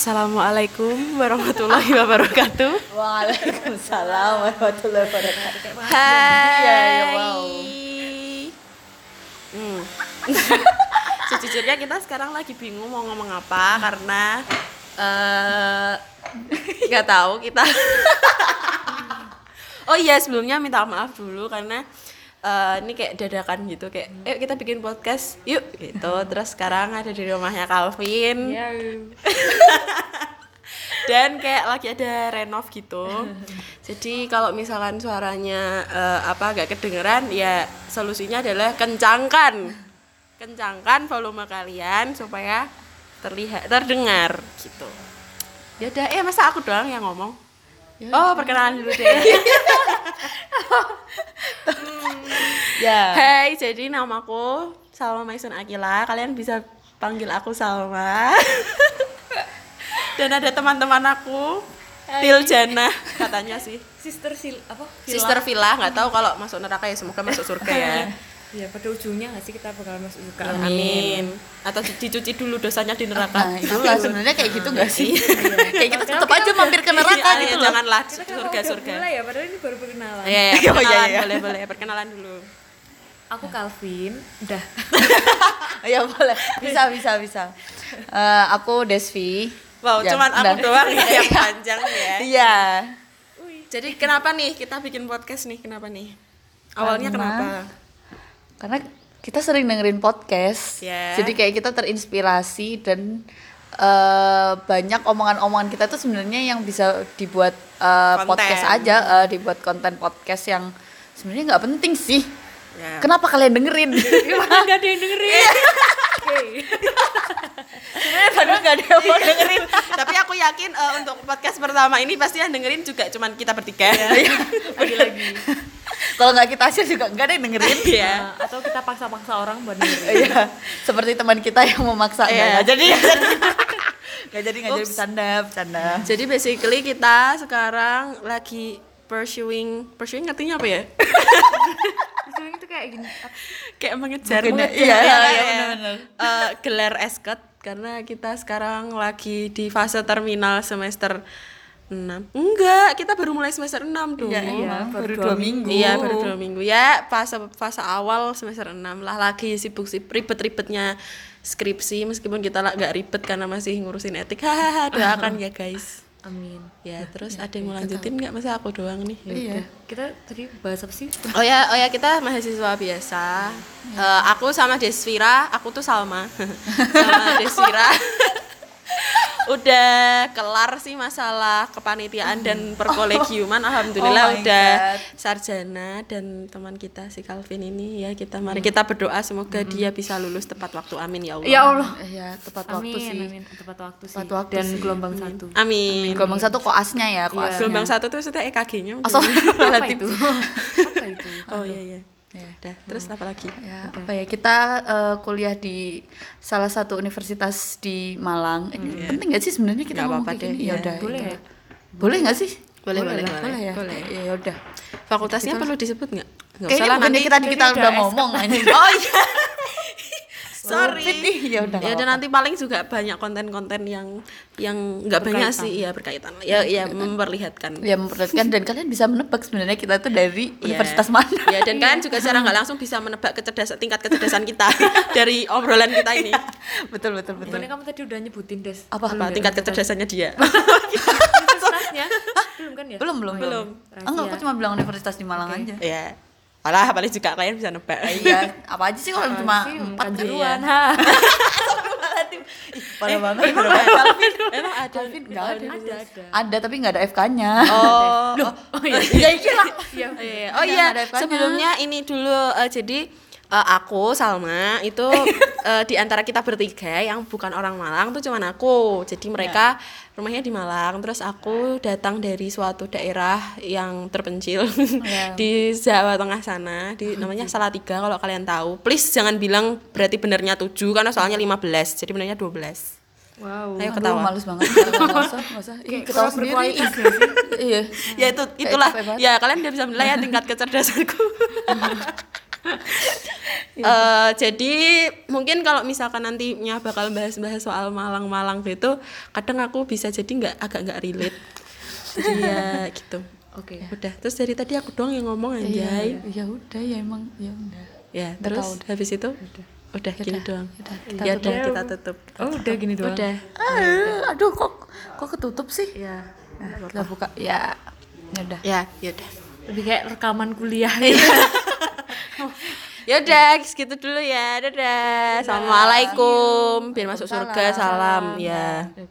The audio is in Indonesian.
Assalamualaikum warahmatullahi wabarakatuh. Waalaikumsalam warahmatullahi wabarakatuh. Hai. Wow. Hmm. Sejujurnya kita sekarang lagi bingung mau ngomong apa karena eh nggak tahu kita. oh iya sebelumnya minta maaf dulu karena eh, ini kayak dadakan gitu kayak, ayo kita bikin podcast yuk gitu. Terus sekarang ada di rumahnya Calvin. Dan kayak lagi ada renov gitu. Jadi kalau misalkan suaranya eh, apa agak kedengeran ya solusinya adalah kencangkan. Kencangkan volume kalian supaya terlihat terdengar gitu. Ya udah eh masa aku doang yang ngomong? Oh perkenalan dulu deh Ya. Hai jadi namaku Salma Maison Akila kalian bisa panggil aku Salma dan ada teman-teman aku Tiljana katanya sih sister sil apa Sister Villa nggak tahu kalau masuk neraka ya semoga masuk surga ya. ya pada ujungnya nggak sih kita bakal masuk surga Amin. Atau di- dicuci dulu dosanya di neraka. Nah, itulah sebenarnya kayak gitu gak sih? kayak kita tetap aja mampir ke neraka Iya, gitu iya, loh. Janganlah kita kan surga surga. mulai ya padahal ini baru perkenalan Iya, iya, Oh, iya, perkenalan iya. boleh boleh perkenalan dulu. Aku Calvin udah ya boleh. Bisa bisa bisa. Eh, aku Desvi. Wow, Ya, cuman aku doang ya yang panjang ya. Iya. Jadi kenapa nih kita bikin podcast nih? Kenapa nih? Awalnya Karena- kenapa? Karena kita sering dengerin podcast. Ya. Jadi kayak kita terinspirasi dan eh, banyak omongan-omongan kita tuh sebenarnya yang bisa dibuat Konten. podcast aja, eh, dibuat konten podcast yang sebenarnya nggak penting sih. Ya. Kenapa kalian dengerin? nggak ada yang dengerin oke Sebenarnya padahal nggak ada yang mau dengerin. Tapi aku yakin eh, untuk podcast pertama ini pasti yang dengerin juga cuman kita bertiga. lagi-lagi Kalau nggak kita hasil juga nggak ada yang dengerin. Iya. Nah, atau kita paksa-paksa orang buat dengerin Iya, seperti teman kita yang memaksa Iya. nggak jadi nggak jadi nggak jadi bercanda bercanda. Jadi basically kita sekarang lagi pursuing pursuing artinya apa ya? Kayak gini apa? Kayak mengejar, Mengejar. Iya, Iya, iya, iya, iya. benar-benar. Eh, gelar esket karena kita sekarang lagi di fase terminal semester 6 Enggak, kita baru mulai semester 6 dong. Iya, iya, baru dua minggu. Iya, baru dua minggu ya. Fase fase awal semester 6 lah lagi sibuk sibuk ribet-ribetnya skripsi meskipun kita lah nggak ribet karena masih ngurusin etik. Hahaha, doakan ya guys. Amin Ya, terus ada yang mau lanjutin nggak? Masa aku doang nih? Iya. kita tadi bahas apa sih Oh ya, oh ya kita mahasiswa biasa. Eh, aku sama Desvira, aku tuh Salma. sama Desvira. Udah kelar sih masalah kepanitiaan dan perkolegiuman. Alhamdulillah Oh udah God. sarjana dan teman kita si Calvin ini. Ya kita mari kita berdoa semoga dia bisa lulus tepat waktu. Amin ya Allah. Ya Allah. Iya, tepat amin waktu sih. amin. Tepat waktu sih. Tepat waktu dan sih. gelombang satu. Amin. Gelombang satu koasnya ya, koasnya. gelombang satu tuh sudah EKG-nya Oh, apa itu? Apa itu? Oh iya iya Ya. udah terus apa lagi Ya, apa ya kita eh, kuliah di salah satu universitas di Malang. Ini penting nggak sih sebenarnya kita ngomong apa-apa deh, gini? iya. Ya udah. Boleh ya. ya? Boleh nggak sih? Boleh, boleh, lah. boleh. ya. Boleh. Ya ya udah. fakultasnya perlu disebut nggak Kayaknya nanti kita kita udah udah ngomong anjing. oh iya sorry Ya udah. ya dan nanti paling juga banyak konten-konten yang yang nggak banyak sih ya berkaitan ya ya memperlihatkan ya memperlihatkan dan kalian bisa menebak sebenarnya kita tuh dari Iya. universitas mana ya dan kalian juga secara nggak langsung bisa menebak kecerdasan tingkat kecerdasan kita dari obrolan kita ini betul betul betul Bukannya kamu tadi udah nyebutin des Apa? apa tingkat kecerdasannya dia universitasnya belum kan ya belum belum Belum. enggak aku cuma bilang universitas di Malang aja ya Alah, paling juga kalian bisa nebak. iya apa aja sih kalau cuma empat Ih, parah banget. Emang ada? Emang ada? nggak ada ada. ada. Ada tapi nggak ada FK nya Oh, oh, oh iya. Ya iya. Lah oh iya. FK-nya. Sebelumnya ini dulu eh, jadi eh, aku Salma itu eh, di antara kita bertiga yang bukan orang Malang tuh cuman aku. Jadi mereka rumahnya di Malang, terus aku datang dari suatu daerah yang terpencil Iya. di Jawa Tengah sana, di namanya Salatiga kalau kalian tahu. Please jangan bilang berarti benernya 7 karena soalnya 15. Jadi benernya 12. wow Ayo Aduh, ketawa. males banget nggak usah nggak usah Ih, ketawa sendiri sih? iya ya itu itulah ya kalian udah bisa menilai ya tingkat kecerdasanku Eh, jadi mungkin kalau misalkan nantinya bakal bahas-bahas soal Malang-Malang gitu, kadang aku bisa jadi nggak agak nggak relate. Jadi ya gitu. Oke. Udah, terus dari tadi aku doang yang ngomong Iya, anjay. ya udah ya emang ya udah. Ya, Udah terus tahu, habis itu udah, gini Udah, doang. udah, kita ya tutup. udah kita tutup. Oh, udah gini doang. Udah. Ah, aduh kok kok ketutup sih? Ya. Nah, kita buka. Ya. Ya udah. Ya, ya udah. Lebih kayak rekaman kuliah. Ya udah, segitu dulu ya. Dadah. Assalamualaikum. Biar masuk surga. Salam. Ya.